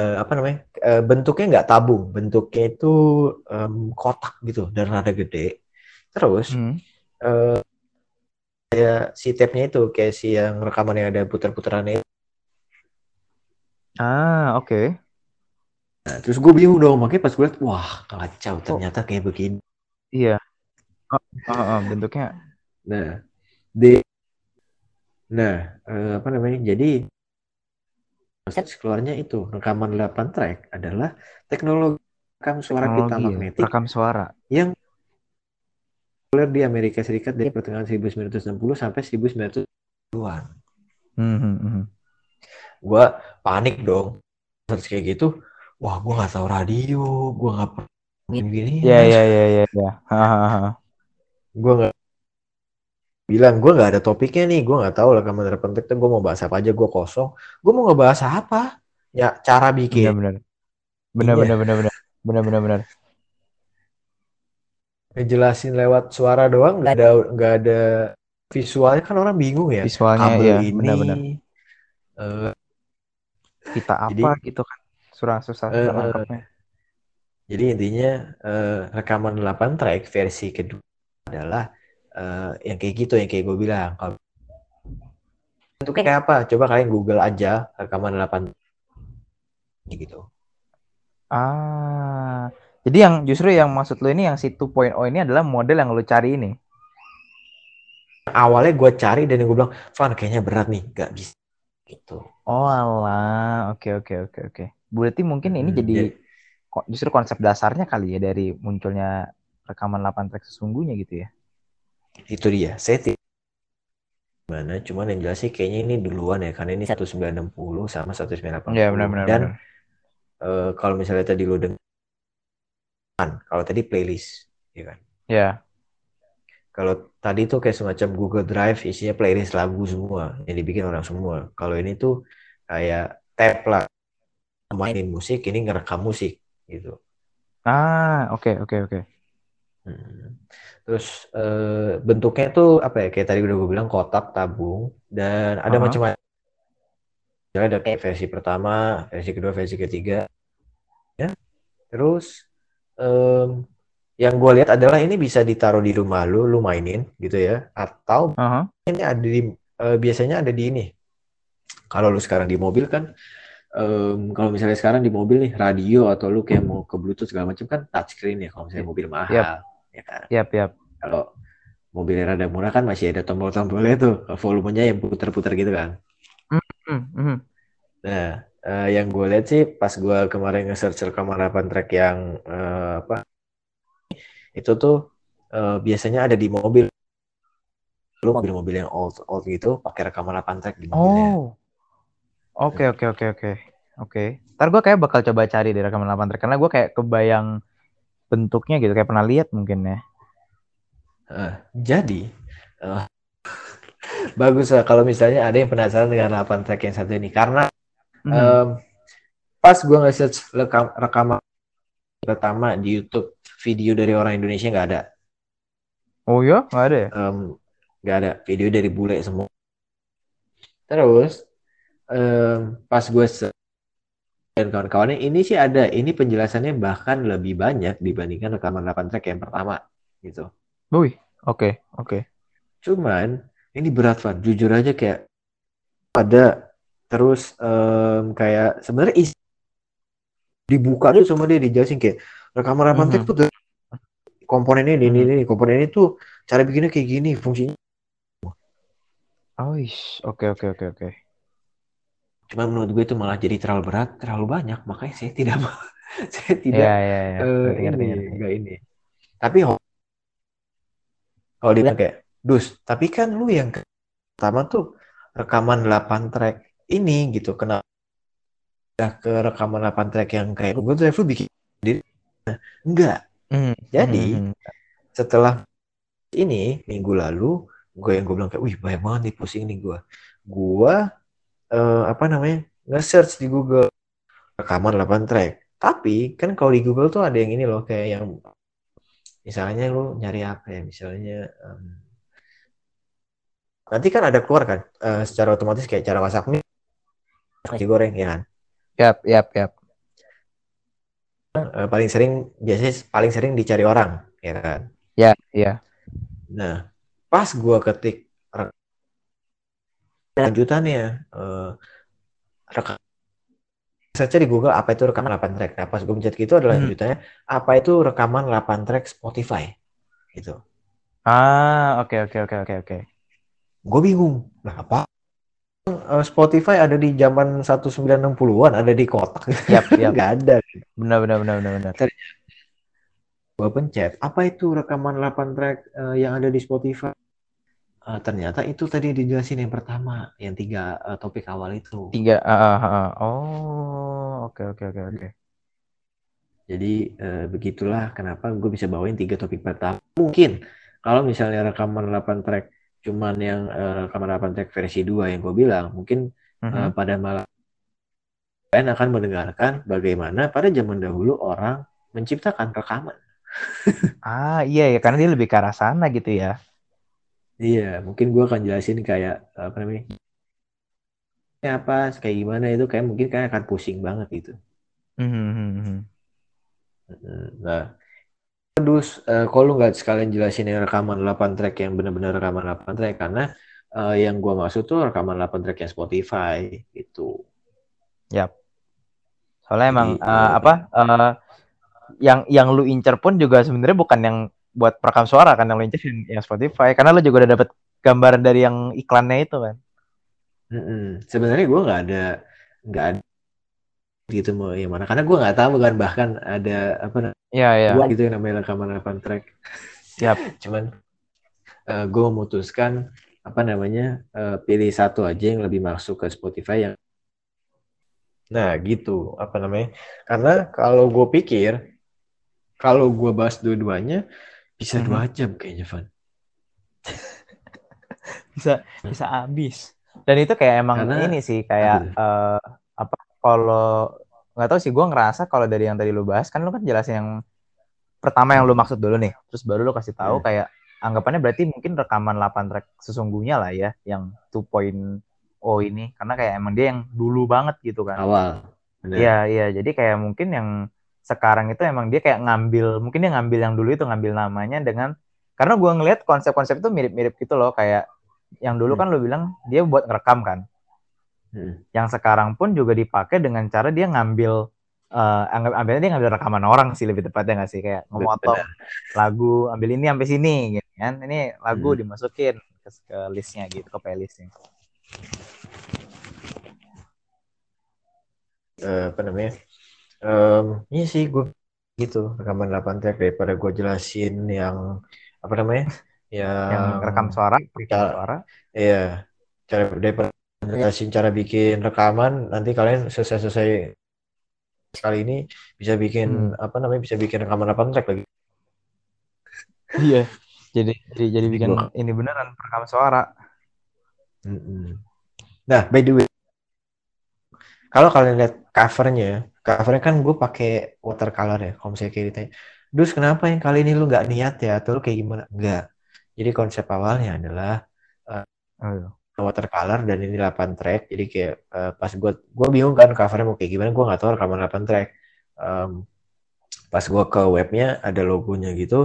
eh, apa namanya eh, bentuknya nggak tabung bentuknya itu em, kotak gitu dan rada gede terus Hmm. eh, kayak si tape-nya itu kayak si yang rekaman yang ada putar-putarannya itu. Ah oke. Nah, terus gue bingung dong makanya pas gue liat wah kacau ternyata kayak begini Iya. Oh, oh, oh, bentuknya. nah di nah eh, apa namanya jadi keluarnya itu rekaman 8 track adalah teknologi rekam suara pita Teknologi ya, magnetik rekam suara. yang populer di Amerika Serikat dari pertengahan 1960 sampai 1990-an. Hmm, hmm, hmm. Gua panik dong. Search kayak gitu, wah gua nggak tahu radio, gua nggak pernah gini. Iya iya iya iya. iya. Hahaha. Gua nggak bilang gua nggak ada topiknya nih, gua nggak tahu lah kamar penting tuh gua mau bahas apa aja, gua kosong. Gua mau ngebahas apa? Ya cara bikin. benar. Benar Iya. benar benar benar. Benar benar benar. Ngejelasin lewat suara doang, nggak ada nggak ada visualnya kan orang bingung ya. Visualnya Kabel ya ini, benar-benar. eh, Kita apa Jadi- gitu kan. Surah susah susah nangkapnya. Jadi intinya eh, rekaman 8 track versi kedua adalah eh, yang kayak gitu yang kayak gue bilang. Kalau bentuknya kayak apa? Coba kalian Google aja rekaman 8 kayak gitu. Ah. Jadi yang justru yang maksud lu ini yang si 2.0 ini adalah model yang lu cari ini. awalnya gue cari dan gue bilang Van kayaknya berat nih gak bisa gitu Oh alah, oke oke oke oke. Berarti mungkin ini Hmm, jadi ko- justru konsep dasarnya kali ya dari munculnya rekaman 8 track sesungguhnya gitu ya. Itu dia. Saya tidak mana cuman yang jelas sih kayaknya ini duluan ya karena ini 1960 sama 1980 Iya benar-benar. dan eh, kalau misalnya tadi lo dengar kalau tadi playlist ya kan? Ya. kalau tadi tuh kayak semacam Google Drive isinya playlist lagu semua yang dibikin orang semua. Kalau ini tuh kayak tab lah. Mainin musik ini ngerekam musik gitu. Ah, oke oke oke. Hmm. Terus eh, bentuknya tuh apa ya? Kayak tadi udah gue bilang kotak tabung dan ada Aha. macam-macam. Jadi ada kayak versi pertama, versi kedua, versi ketiga. Ya. Terus em, yang gue lihat adalah ini bisa ditaruh di rumah lu, lu mainin gitu ya. Atau Aha. ini ada di eh, biasanya ada di ini. Kalau lu sekarang di mobil kan, em, kalau misalnya sekarang di mobil nih radio atau lu kayak mau ke Bluetooth segala macam kan touchscreen ya. Kalau misalnya mobil mahal, ya kan. Yap yap. Kalau mobilnya rada murah kan masih ada tombol-tombolnya tuh, volumenya yang putar-putar gitu kan. Hmm, hmm. Nah, eh, yang gue lihat sih pas gue kemarin nge-search rekaman 8 track yang eh, apa itu tuh eh, biasanya ada di mobil. Lu mobil-mobil yang old old gitu pakai rekaman 8 track di mobilnya. Oh. Oke oke oke oke. Oke. Ntar gue kayak bakal coba cari di rekaman 8 track karena gue kayak kebayang bentuknya gitu kayak pernah lihat mungkin ya. Eh, jadi eh, [laughs] bagus lah kalau misalnya ada yang penasaran dengan 8 track yang satu ini karena Hmm. em, pas gue nge-search rekam, rekaman pertama di YouTube video dari orang Indonesia nggak ada oh ya nggak ada ya? Em, nggak ada video dari bule semua terus em, pas gue se- dan kawan-kawannya ini sih ada ini penjelasannya bahkan lebih banyak dibandingkan rekaman 8 track yang pertama gitu Wih. Oke oke. Cuman ini berat Van, jujur aja kayak ada terus em, kayak sebenarnya isi dibuka tuh sama dia dijelasin kayak rekaman rekaman Mhm. tape tuh tuh komponennya ini, ini Mhm. ini komponen itu cara bikinnya kayak gini fungsinya. Oh. Oke oke oke oke. Cuman menurut gue itu malah jadi terlalu berat, terlalu banyak, makanya saya tidak mau- [laughs] saya tidak iya. eh, Ngerti, ngerti, ini ngerti. enggak ini. Tapi kalau dia kayak, Dus, tapi kan lu yang pertama tuh rekaman 8 track ini gitu. Kenapa udah ke rekaman 8 track yang kayak Google Drive lu bikin? Nah, Enggak. Hmm, Jadi, hmm. Setelah ini minggu lalu, gue yang gue bilang kayak, wih banyak banget nih pusing nih gue. Gue eh, apa namanya nge-search di Google rekaman 8 track. Tapi kan kalau di Google tuh ada yang ini loh kayak yang misalnya lu nyari apa ya misalnya em, nanti kan ada keluar kan eh, secara otomatis kayak cara masaknya nasi goreng ya kan Yap yap yap. Eh, paling sering biasanya paling sering dicari orang ya kan Ya ya. nah pas gua ketik lanjutannya eh rekam search di Google apa itu rekaman 8 track nah pas gue mencet gitu adalah Hmm. lanjutannya apa itu rekaman 8 track Spotify gitu Ah oke oke oke oke oke. gue bingung nah apa Eh, Spotify ada di zaman 1960-an ada di kotak Yap [laughs] yap. nggak ada Benar benar benar benar benar. gue pencet apa itu rekaman 8 track eh, yang ada di Spotify Eh, ternyata itu tadi dijelasin yang pertama yang tiga eh, topik awal itu Tiga. ah, ah, ah. Oh oke oke oke oke. jadi eh, begitulah kenapa gue bisa bawain tiga topik pertama mungkin kalau misalnya rekaman 8 track cuman yang eh, rekaman 8 track versi 2 yang gue bilang mungkin eh, Mhm. pada malam kalian akan mendengarkan bagaimana pada zaman dahulu orang menciptakan rekaman Ah iya ya karena dia lebih ke arah sana gitu ya. Iya, mungkin gue akan jelasin kayak apa namanya, ya apa, kayak gimana itu kayak mungkin kayak akan pusing banget gitu. Mhm, mhm, mhm. Nah, terus eh, kalau lu nggak sekalian jelasin yang rekaman 8 track yang benar-benar rekaman 8 track karena eh, yang gua maksud tuh rekaman 8 track yang Spotify gitu. Soalnya emang Jadi, eh, apa eh, yang yang lu incer pun juga sebenarnya bukan yang buat perekam suara kan yang lu incer yang, Spotify karena lu juga udah dapet gambaran dari yang iklannya itu kan. Mm-mm. Sebenarnya gue nggak ada nggak ada gitu mau yang mana karena gue nggak tahu kan bahkan ada apa namanya Iya, iya. gua gitu yang namanya rekaman rekaman track. Yap. [laughs] Cuman gue memutuskan apa namanya eh, pilih satu aja yang lebih masuk ke Spotify yang nah gitu apa namanya karena kalau gue pikir kalau gue bahas dua-duanya bisa dua jam kayaknya Van [laughs] Bisa bisa habis. Dan itu kayak emang Karena- ini sih kayak eh, apa kalau nggak tahu sih gue ngerasa kalau dari yang tadi lu bahas kan lu kan jelasin yang pertama yang lu maksud dulu nih, terus baru lu kasih tahu Iya. kayak anggapannya berarti mungkin rekaman 8 track sesungguhnya lah ya yang 2.0 ini karena kayak emang dia yang dulu banget gitu kan. awal Iya, iya. Jadi kayak mungkin yang sekarang itu emang dia kayak ngambil, mungkin dia ngambil yang dulu itu ngambil namanya dengan karena gua ngelihat konsep-konsep itu mirip-mirip gitu loh, kayak yang dulu Hmm. kan lu bilang dia buat ngerekam kan. Hmm. Yang sekarang pun juga dipakai dengan cara dia ngambil eh anggap ambilnya dia ngambil rekaman orang sih lebih tepatnya nggak sih kayak memotong lagu ambil ini sampai sini gitu kan. Ini lagu Hmm. dimasukin ke, ke listnya gitu, ke playlistnya. Eh, apa namanya Em, iya sih gue gitu rekaman 8 track daripada gue jelasin yang apa namanya yang, Yang rekam suara, rekam suara. Iya, cara daripada jelasin cara bikin rekaman, nanti kalian selesai-selesai sekali ini bisa bikin Hmm. apa namanya bisa bikin rekaman 8 track lagi. Iya. Jadi jadi jadi bikin Gua- ini beneran rekam suara. Mm-mm. Nah, by the way, kalau kalian lihat covernya, covernya kan gue pakai watercolor ya. Kalau misalnya kayak ditanya, Dus kenapa yang kali ini lu nggak niat ya? Atau lu kayak gimana? Enggak. Jadi konsep awalnya adalah Oh, watercolor dan ini 8 track jadi kayak eh, pas gue gue bingung kan covernya mau kayak gimana gue nggak tahu rekaman 8 track Em, pas gue ke webnya ada logonya gitu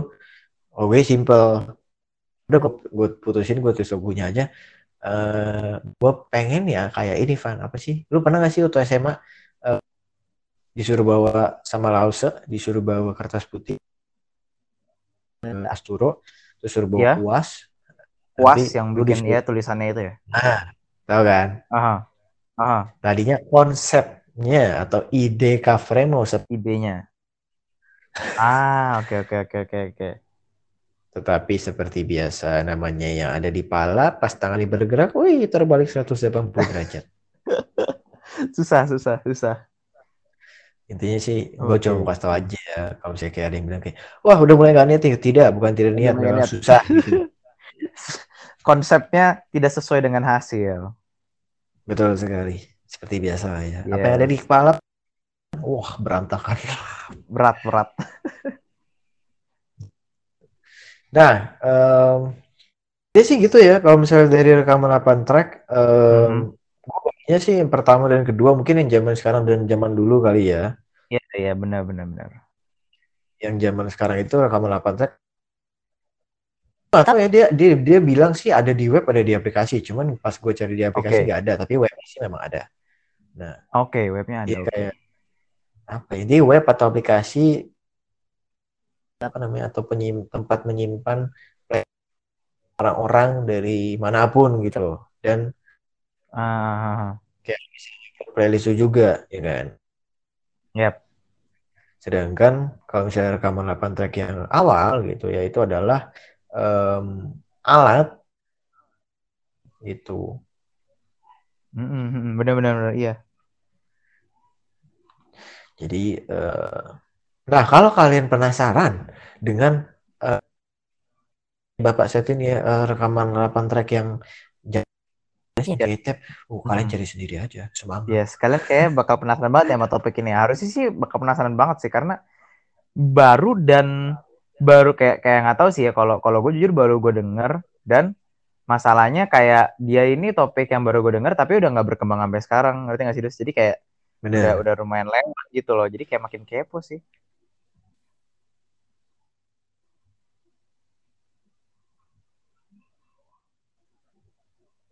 oh gue simple udah gue putusin gue tulis logonya aja eh gue pengen ya kayak ini Van apa sih lu pernah gak sih waktu SMA eh, disuruh bawa sama lause disuruh bawa kertas putih eh, asturo terus suruh bawa Ya. kuas Kuas Nanti yang bikin disuruh- ya tulisannya itu ya. Nah, tahu kan? Aha. Aha, Tadinya konsepnya atau ide seperti idenya. Ah, oke oke oke oke oke. tetapi seperti biasa namanya yang ada di pala pas tangan bergerak, wih terbalik 180 derajat. [laughs] Susah susah susah. Intinya sih gue Oke. cuma kasih tau aja kalau misalnya kayak ada yang bilang kayak wah udah mulai gak niat nih. Tidak, bukan tidak niat, memang niat. susah [laughs] gitu. Konsepnya tidak sesuai dengan hasil. Betul sekali. Seperti biasa ya. Apa Yes. yang ada di kepala wah berantakan. Berat berat. [laughs] Nah, em dia sih gitu ya. Kalau misalnya dari rekaman 8 track, em Mhm. gue sih yang pertama dan kedua mungkin yang zaman sekarang dan zaman dulu kali ya. Iya iya benar benar benar. Yang zaman sekarang itu rekaman 8 track. Tahu ya dia dia dia bilang sih ada di web ada di aplikasi. Cuman pas gue cari di aplikasi nggak ada. Tapi webnya sih memang ada. Oke, webnya ada. Kayak apa ya? Dia web atau aplikasi apa namanya atau penyim, tempat menyimpan orang-orang dari mana pun gitu loh. Dan Ah, playlist itu juga ya kan. Yap. Sedangkan kalau misalnya rekaman 8 track yang awal gitu ya itu adalah em, alat itu. Mm, mm, mm, benar benar benar, iya. Jadi eh, nah kalau kalian penasaran dengan eh, Bapak set ini ya eh, rekaman 8 track yang jelasnya dari tab, uh, kalian Hmm. cari sendiri aja semangat. Yes, kalian kayak bakal penasaran banget ya sama topik ini. Harusnya sih bakal penasaran banget sih karena baru dan baru kayak kayak nggak tahu sih ya kalau kalau gue jujur baru gue denger dan masalahnya kayak dia ini topik yang baru gue denger tapi udah nggak berkembang sampai sekarang ngerti nggak sih Dus? Jadi kayak udah Bener. udah lumayan lewat gitu loh. Jadi kayak makin kepo sih.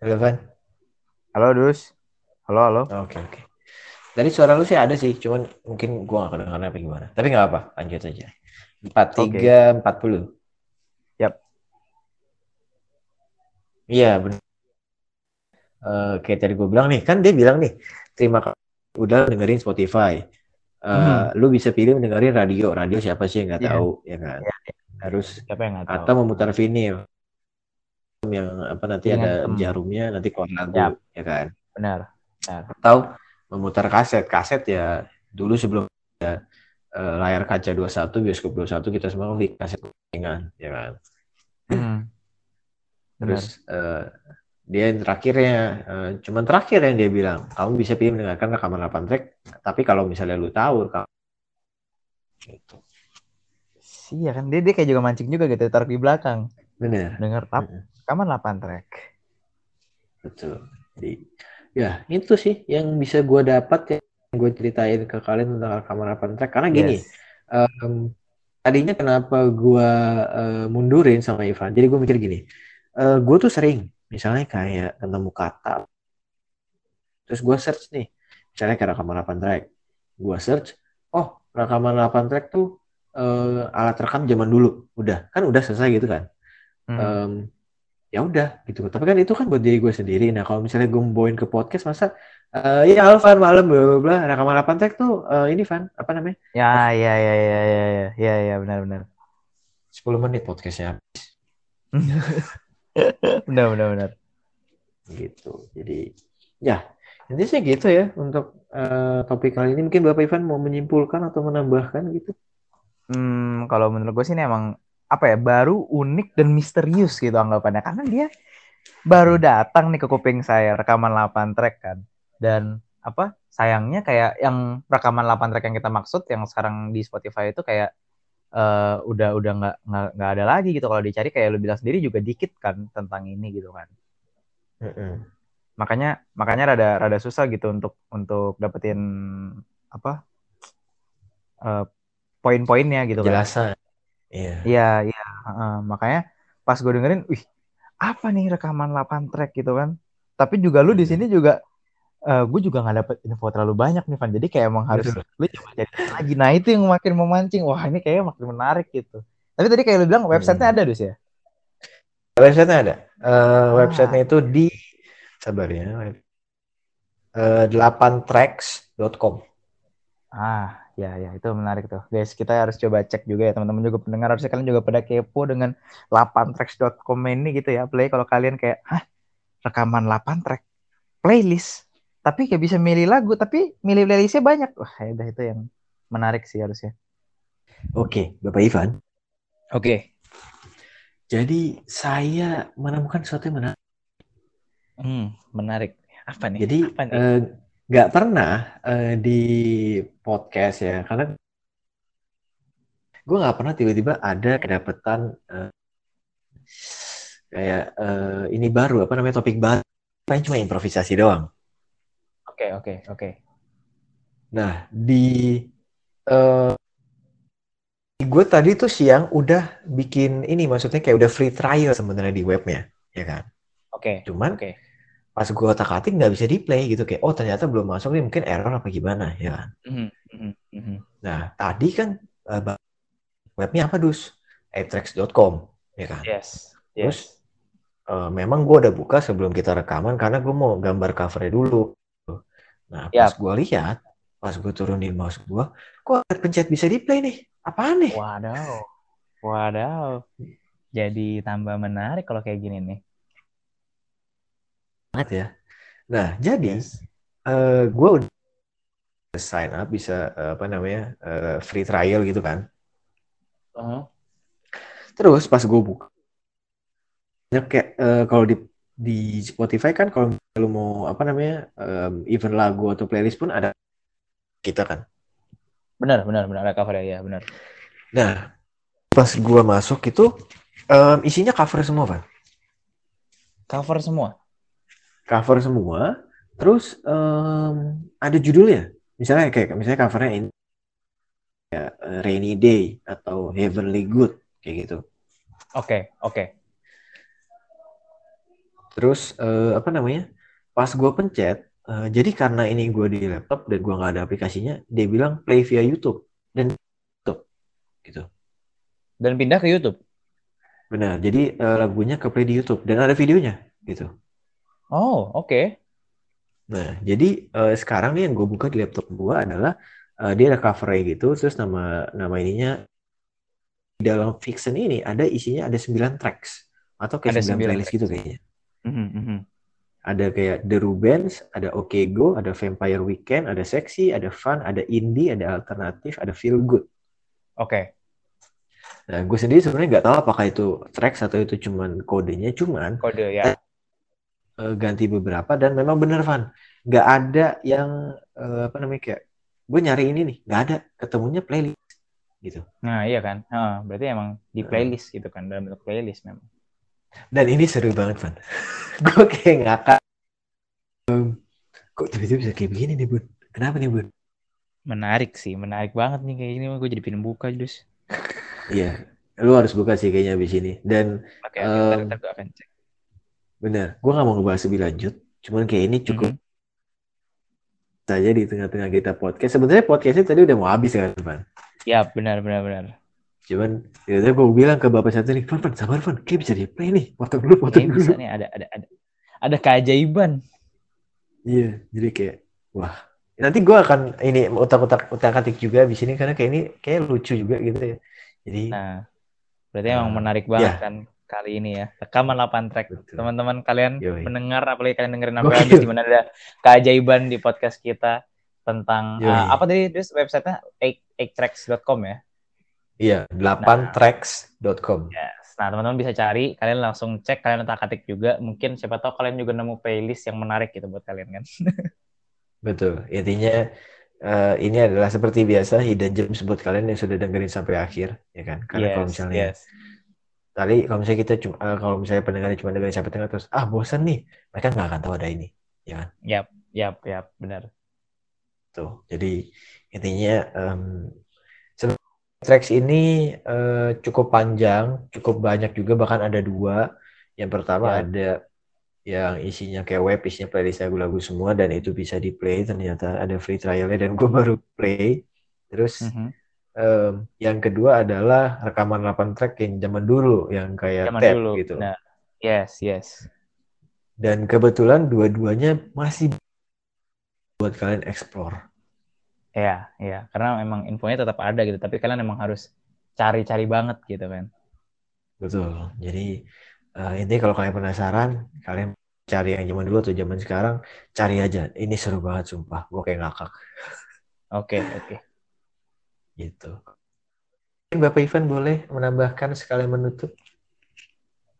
Relevan? Halo Dus. Halo halo. Oke oke. Dari suara lu sih ada sih, cuman mungkin gua gak kedengeran apa gimana. Tapi nggak apa, lanjut aja. 43 40. Yap. Iya benar. Eh, kayak tadi gue bilang nih, kan dia bilang nih, terima kasih udah dengerin Spotify. Eh, Hmm. Lu bisa pilih dengerin radio. Radio siapa sih yang nggak Iya. tahu, ya kan? Iya, Harus Siapa yang nggak tahu? atau memutar vinyl yang apa nanti Dengan ada tem. jarumnya nanti keluar lagu, Yap. ya kan? Benar. Atau memutar kaset. Kaset ya dulu sebelum eh, layar kaca 21, bioskop 21 kita semua beli kaset kuningan, ya kan? Hmm. Benar. Terus eh, dia yang terakhirnya, eh, cuman terakhir yang dia bilang, kamu bisa pilih mendengarkan rekaman 8 track, tapi kalau misalnya lu tahu, kamu gitu. Iya kan dia dia kayak juga mancing juga gitu taruh di belakang. Bener, Dengar tap. Rekaman 8 track. betul. Jadi, ya itu sih yang bisa gue dapat ya, yang gue ceritain ke kalian tentang rekaman 8 track. Karena gini, Yes. em, tadinya kenapa gue eh, mundurin sama Ivan, jadi gue mikir gini, eh, gue tuh sering, misalnya kayak ketemu kata, terus gue search nih, misalnya kayak rekaman 8 track, gue search, oh rekaman 8 track tuh eh, alat rekam zaman dulu, udah kan udah selesai gitu kan, Hmm. Ya udah gitu. Tapi kan itu kan buat diri gue sendiri. Nah kalau misalnya gue bawain ke podcast, masa eh, ya Alvan malam bla bla bla rekaman 8 track tuh eh, ini Van apa namanya Ya, ya, ya, ya, ya, ya, ya, ya, benar, benar. 10 menit podcastnya [laughs] benar, benar, benar. gitu. Jadi ya intinya sih gitu ya untuk eh, topik kali ini. Mungkin Bapak Ivan mau menyimpulkan atau menambahkan gitu. Hmm, kalau menurut gue sih ini emang apa ya baru unik dan misterius gitu anggapannya. Karena dia baru datang nih ke kuping saya rekaman 8 track kan. Dan apa sayangnya kayak yang rekaman 8 track yang kita maksud yang sekarang di Spotify itu kayak eh, udah udah nggak nggak ada lagi gitu. Kalau dicari kayak lu bilang sendiri juga dikit kan tentang ini gitu kan. Mm-mm. makanya makanya rada rada susah gitu untuk untuk dapetin apa eh, poin-poinnya gitu kan. Jelasan. Iya. Iya, iya. Heeh, makanya pas gue dengerin, wih, apa nih rekaman 8 track gitu kan. Tapi juga lu di sini juga, eh gue juga nggak dapet info terlalu banyak nih, Van. Jadi kayak emang harus Betul. lu coba cari lagi. Nah itu yang makin memancing. Wah ini kayaknya makin menarik gitu. Tapi tadi kayak lu bilang websitenya Hmm. ada dus ya? Websitenya ada. Eh, Ah. Websitenya itu di sabar ya. Eh, 8tracks.com. Ah, ya ya itu menarik tuh. Guys, kita harus coba cek juga ya teman-teman juga pendengar harusnya kalian juga pada kepo dengan 8tracks.com ini gitu ya. Play kalau kalian kayak, hah, rekaman 8 track playlist. Tapi kayak bisa milih lagu, tapi milih playlistnya banyak. Wah, ya udah itu yang menarik sih harusnya. Oke, Bapak Ivan. Oke. Jadi saya menemukan sesuatu yang menarik. Hmm, menarik. Apa nih? Jadi Apa nih? eh, nggak pernah eh, di podcast ya, karena gue nggak pernah tiba-tiba ada kedapatan eh, kayak eh, ini baru apa namanya topik baru, Paling cuma improvisasi doang. Oke, oke, oke. Nah di eh, gue tadi tuh siang udah bikin ini, maksudnya kayak udah free trial sebenarnya di webnya, ya kan? Oke. Cuman Oke. Pas gue otak-atik nggak bisa di play gitu kayak oh ternyata belum masuk nih mungkin error apa gimana ya kan? Mhm, mhm, mhm. Nah, tadi kan ba- webnya apa dus? Atrax.com, ya kan? Yes. Terus Yes. eh, memang gue udah buka sebelum kita rekaman karena gue mau gambar covernya dulu. Nah, pas Yap. gue lihat, pas gue turunin mouse gue, kok ada pencet bisa di play nih? Apaan nih? Wadaw. Wadaw. Jadi tambah menarik kalau kayak gini nih. Banget ya. Nah, jadi Yes. eh gue udah sign up bisa eh, apa namanya eh, free trial gitu kan. Uh-huh. Terus pas gue buka, banyak kayak eh, kalau di di Spotify kan kalau lu mau apa namanya em, event lagu atau playlist pun ada kita kan. Benar, benar, benar ada cover ya, benar. Nah, pas gua masuk itu em, isinya cover semua, Pak. Cover semua. Cover semua. Terus em, ada judulnya. Misalnya kayak misalnya covernya ini ya, Rainy Day atau Heavenly Good kayak gitu. Oke, oke. Terus eh, apa namanya? Pas gua pencet, eh, jadi karena ini gua di laptop dan gua nggak ada aplikasinya, dia bilang play via YouTube dan YouTube gitu. Dan pindah ke YouTube. Benar. Jadi eh, lagunya ke play di YouTube dan ada videonya. gitu. Oh, oke. Nah, jadi eh, sekarang nih yang gue buka di laptop gue adalah eh, dia ada covernya gitu, terus nama nama ininya di dalam fiction ini ada isinya ada 9 tracks atau kayak Ada 9 sembilan playlist tracks. gitu kayaknya. Mhm, mhm. Ada kayak The Rubens, ada OK Go, ada Vampire Weekend, ada Sexy, ada Fun, ada Indie, ada Alternatif, ada Feel Good. Oke. Nah, gue sendiri sebenarnya nggak tahu apakah itu tracks atau itu cuman kodenya, cuman Kode ya. Eh, ganti beberapa dan memang bener Van, nggak ada yang eh, apa namanya kayak gue nyari ini nih, nggak ada, ketemunya playlist gitu. Nah, iya kan. Heeh, berarti emang di playlist gitu kan, dalam bentuk playlist memang. Dan ini seru banget Van, [laughs] gue kayak ngakak. Em, kok tiba-tiba bisa kayak begini nih Bun? Kenapa nih Bun? Menarik sih, menarik banget nih kayak gini. Gue jadi pengen buka, Dus. Iya, lu harus buka sih kayaknya abis ini. Dan Oke, oke, ntar, ntar gue akan cek. Bener, gue nggak mau ngebahas lebih lanjut. Cuman kayak ini cukup Mhm. saja di tengah-tengah kita podcast. Sebenarnya podcastnya tadi udah mau habis kan, Van. Ya, benar, benar, benar. Cuman tiba-tiba gue bilang ke bapak satu nih, Van, sabar Van, kayak bisa di play nih, potong dulu, potong Kayaknya dulu. bisa nih ada ada ada ada keajaiban. Iya, jadi kayak, wah. Nanti gue akan ini utak-utak utak-atik juga di sini karena kayak ini kayak lucu juga gitu ya. Jadi, Nah, berarti emang Nah, menarik banget ya. kan kali ini ya. Rekaman 8 track. Teman-teman kalian Yoi. mendengar apalagi kalian dengerin [laughs] Gokil. habis di mana ada keajaiban di podcast kita tentang Yoi. uh, apa tadi terus websitenya 8tracks.com ya. Iya, 8tracks.com. Yes. Nah, teman-teman bisa cari, kalian langsung cek, kalian otak-atik juga. Mungkin siapa tahu kalian juga nemu playlist yang menarik gitu buat kalian kan. [laughs] Betul. Intinya eh, ini adalah seperti biasa hidden gems buat kalian yang sudah dengerin sampai akhir, ya kan? Karena kalau yes, misalnya yes. Tadi kalau misalnya kita cuma eh, kalau misalnya pendengarnya cuma dengerin sampai tengah terus ah bosan nih, mereka nggak akan tahu ada ini, ya kan? Yap, yap, yap, benar. Tuh. Jadi intinya sebenarnya tracks ini eh, cukup panjang, cukup banyak juga bahkan ada dua. Yang pertama Ya. ada yang isinya kayak web, isinya playlist lagu-lagu semua dan itu bisa di play. Ternyata ada free trialnya dan gue [laughs] baru play. Terus Mhm. Em, yang kedua adalah rekaman 8 track yang zaman dulu yang kayak Zaman tape dulu. gitu. Nah, yes, yes. Dan kebetulan dua-duanya masih buat kalian explore. Ya, ya, karena memang infonya tetap ada gitu, tapi kalian emang harus cari-cari banget gitu kan. Betul. Jadi eh, intinya kalau kalian penasaran, kalian cari yang zaman dulu atau zaman sekarang, cari aja. Ini seru banget sumpah. Gue kayak ngakak Oke, oke. Gitu. Mungkin Bapak Ivan boleh menambahkan sekalian menutup.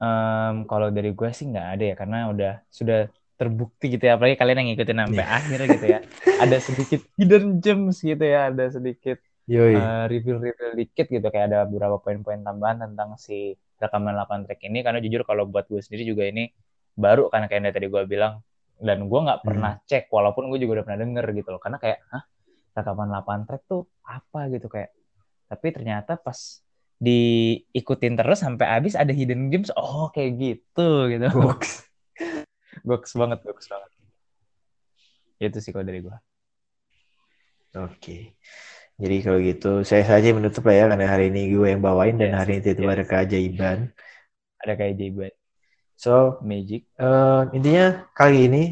Em, kalau dari gue sih nggak ada ya, karena udah sudah terbukti gitu ya, apalagi kalian yang ngikutin sampai Iya. akhir gitu ya. Ada sedikit hidden gems gitu ya, ada sedikit Yoi. review-review dikit gitu, kayak ada beberapa poin-poin tambahan tentang si rekaman 8 track ini, karena jujur kalau buat gue sendiri juga ini baru karena kayak yang tadi gue bilang, dan gue nggak pernah cek, walaupun gue juga udah pernah denger gitu loh, karena kayak, hah, rekaman 8 track tuh apa gitu kayak, tapi ternyata pas diikutin terus sampai habis ada hidden gems, oh kayak gitu gitu. [laughs] Box. Box banget, box banget. Itu sih kalau dari gue. Oke. Jadi kalau gitu, saya saja menutup lah ya, karena hari ini gue yang bawain dan hari ini itu yes. ada keajaiban. Ada kayak J-Bad So, Magic. eh, intinya kali ini,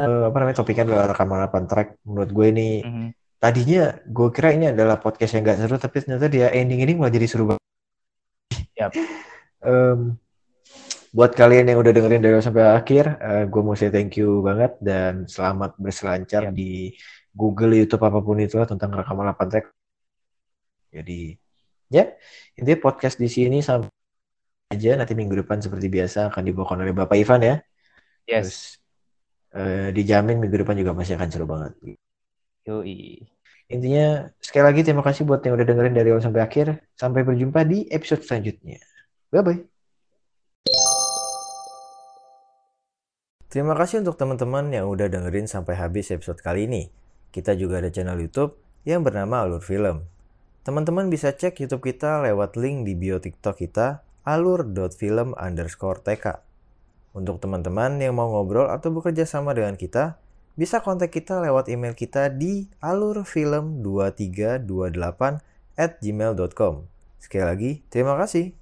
eh, apa namanya, topiknya adalah rekaman 8 track. Menurut gue ini, Mhm. Tadinya gue kira ini adalah podcast yang gak seru, tapi ternyata dia ending ini malah jadi seru banget. Yap. Em, buat kalian yang udah dengerin dari awal sampai akhir, eh, gue mau say thank you banget dan selamat berselancar Yap. di Google, YouTube apa pun itulah tentang rekaman 8 track. Jadi ya intinya podcast di sini sampai aja nanti minggu depan seperti biasa akan dibawakan oleh Bapak Ivan ya. Yes. Terus eh, dijamin minggu depan juga masih akan seru banget. Yoi. Intinya sekali lagi terima kasih buat yang udah dengerin dari awal sampai akhir. Sampai berjumpa di episode selanjutnya. Bye bye. Terima kasih untuk teman-teman yang udah dengerin sampai habis episode kali ini. Kita juga ada channel YouTube yang bernama Alur Film. Teman-teman bisa cek YouTube kita lewat link di bio TikTok kita alur.film underscore TK. Untuk teman-teman yang mau ngobrol atau bekerja sama dengan kita, bisa kontak kita lewat email kita di alurfilm2328 at gmail.com. Sekali lagi, terima kasih.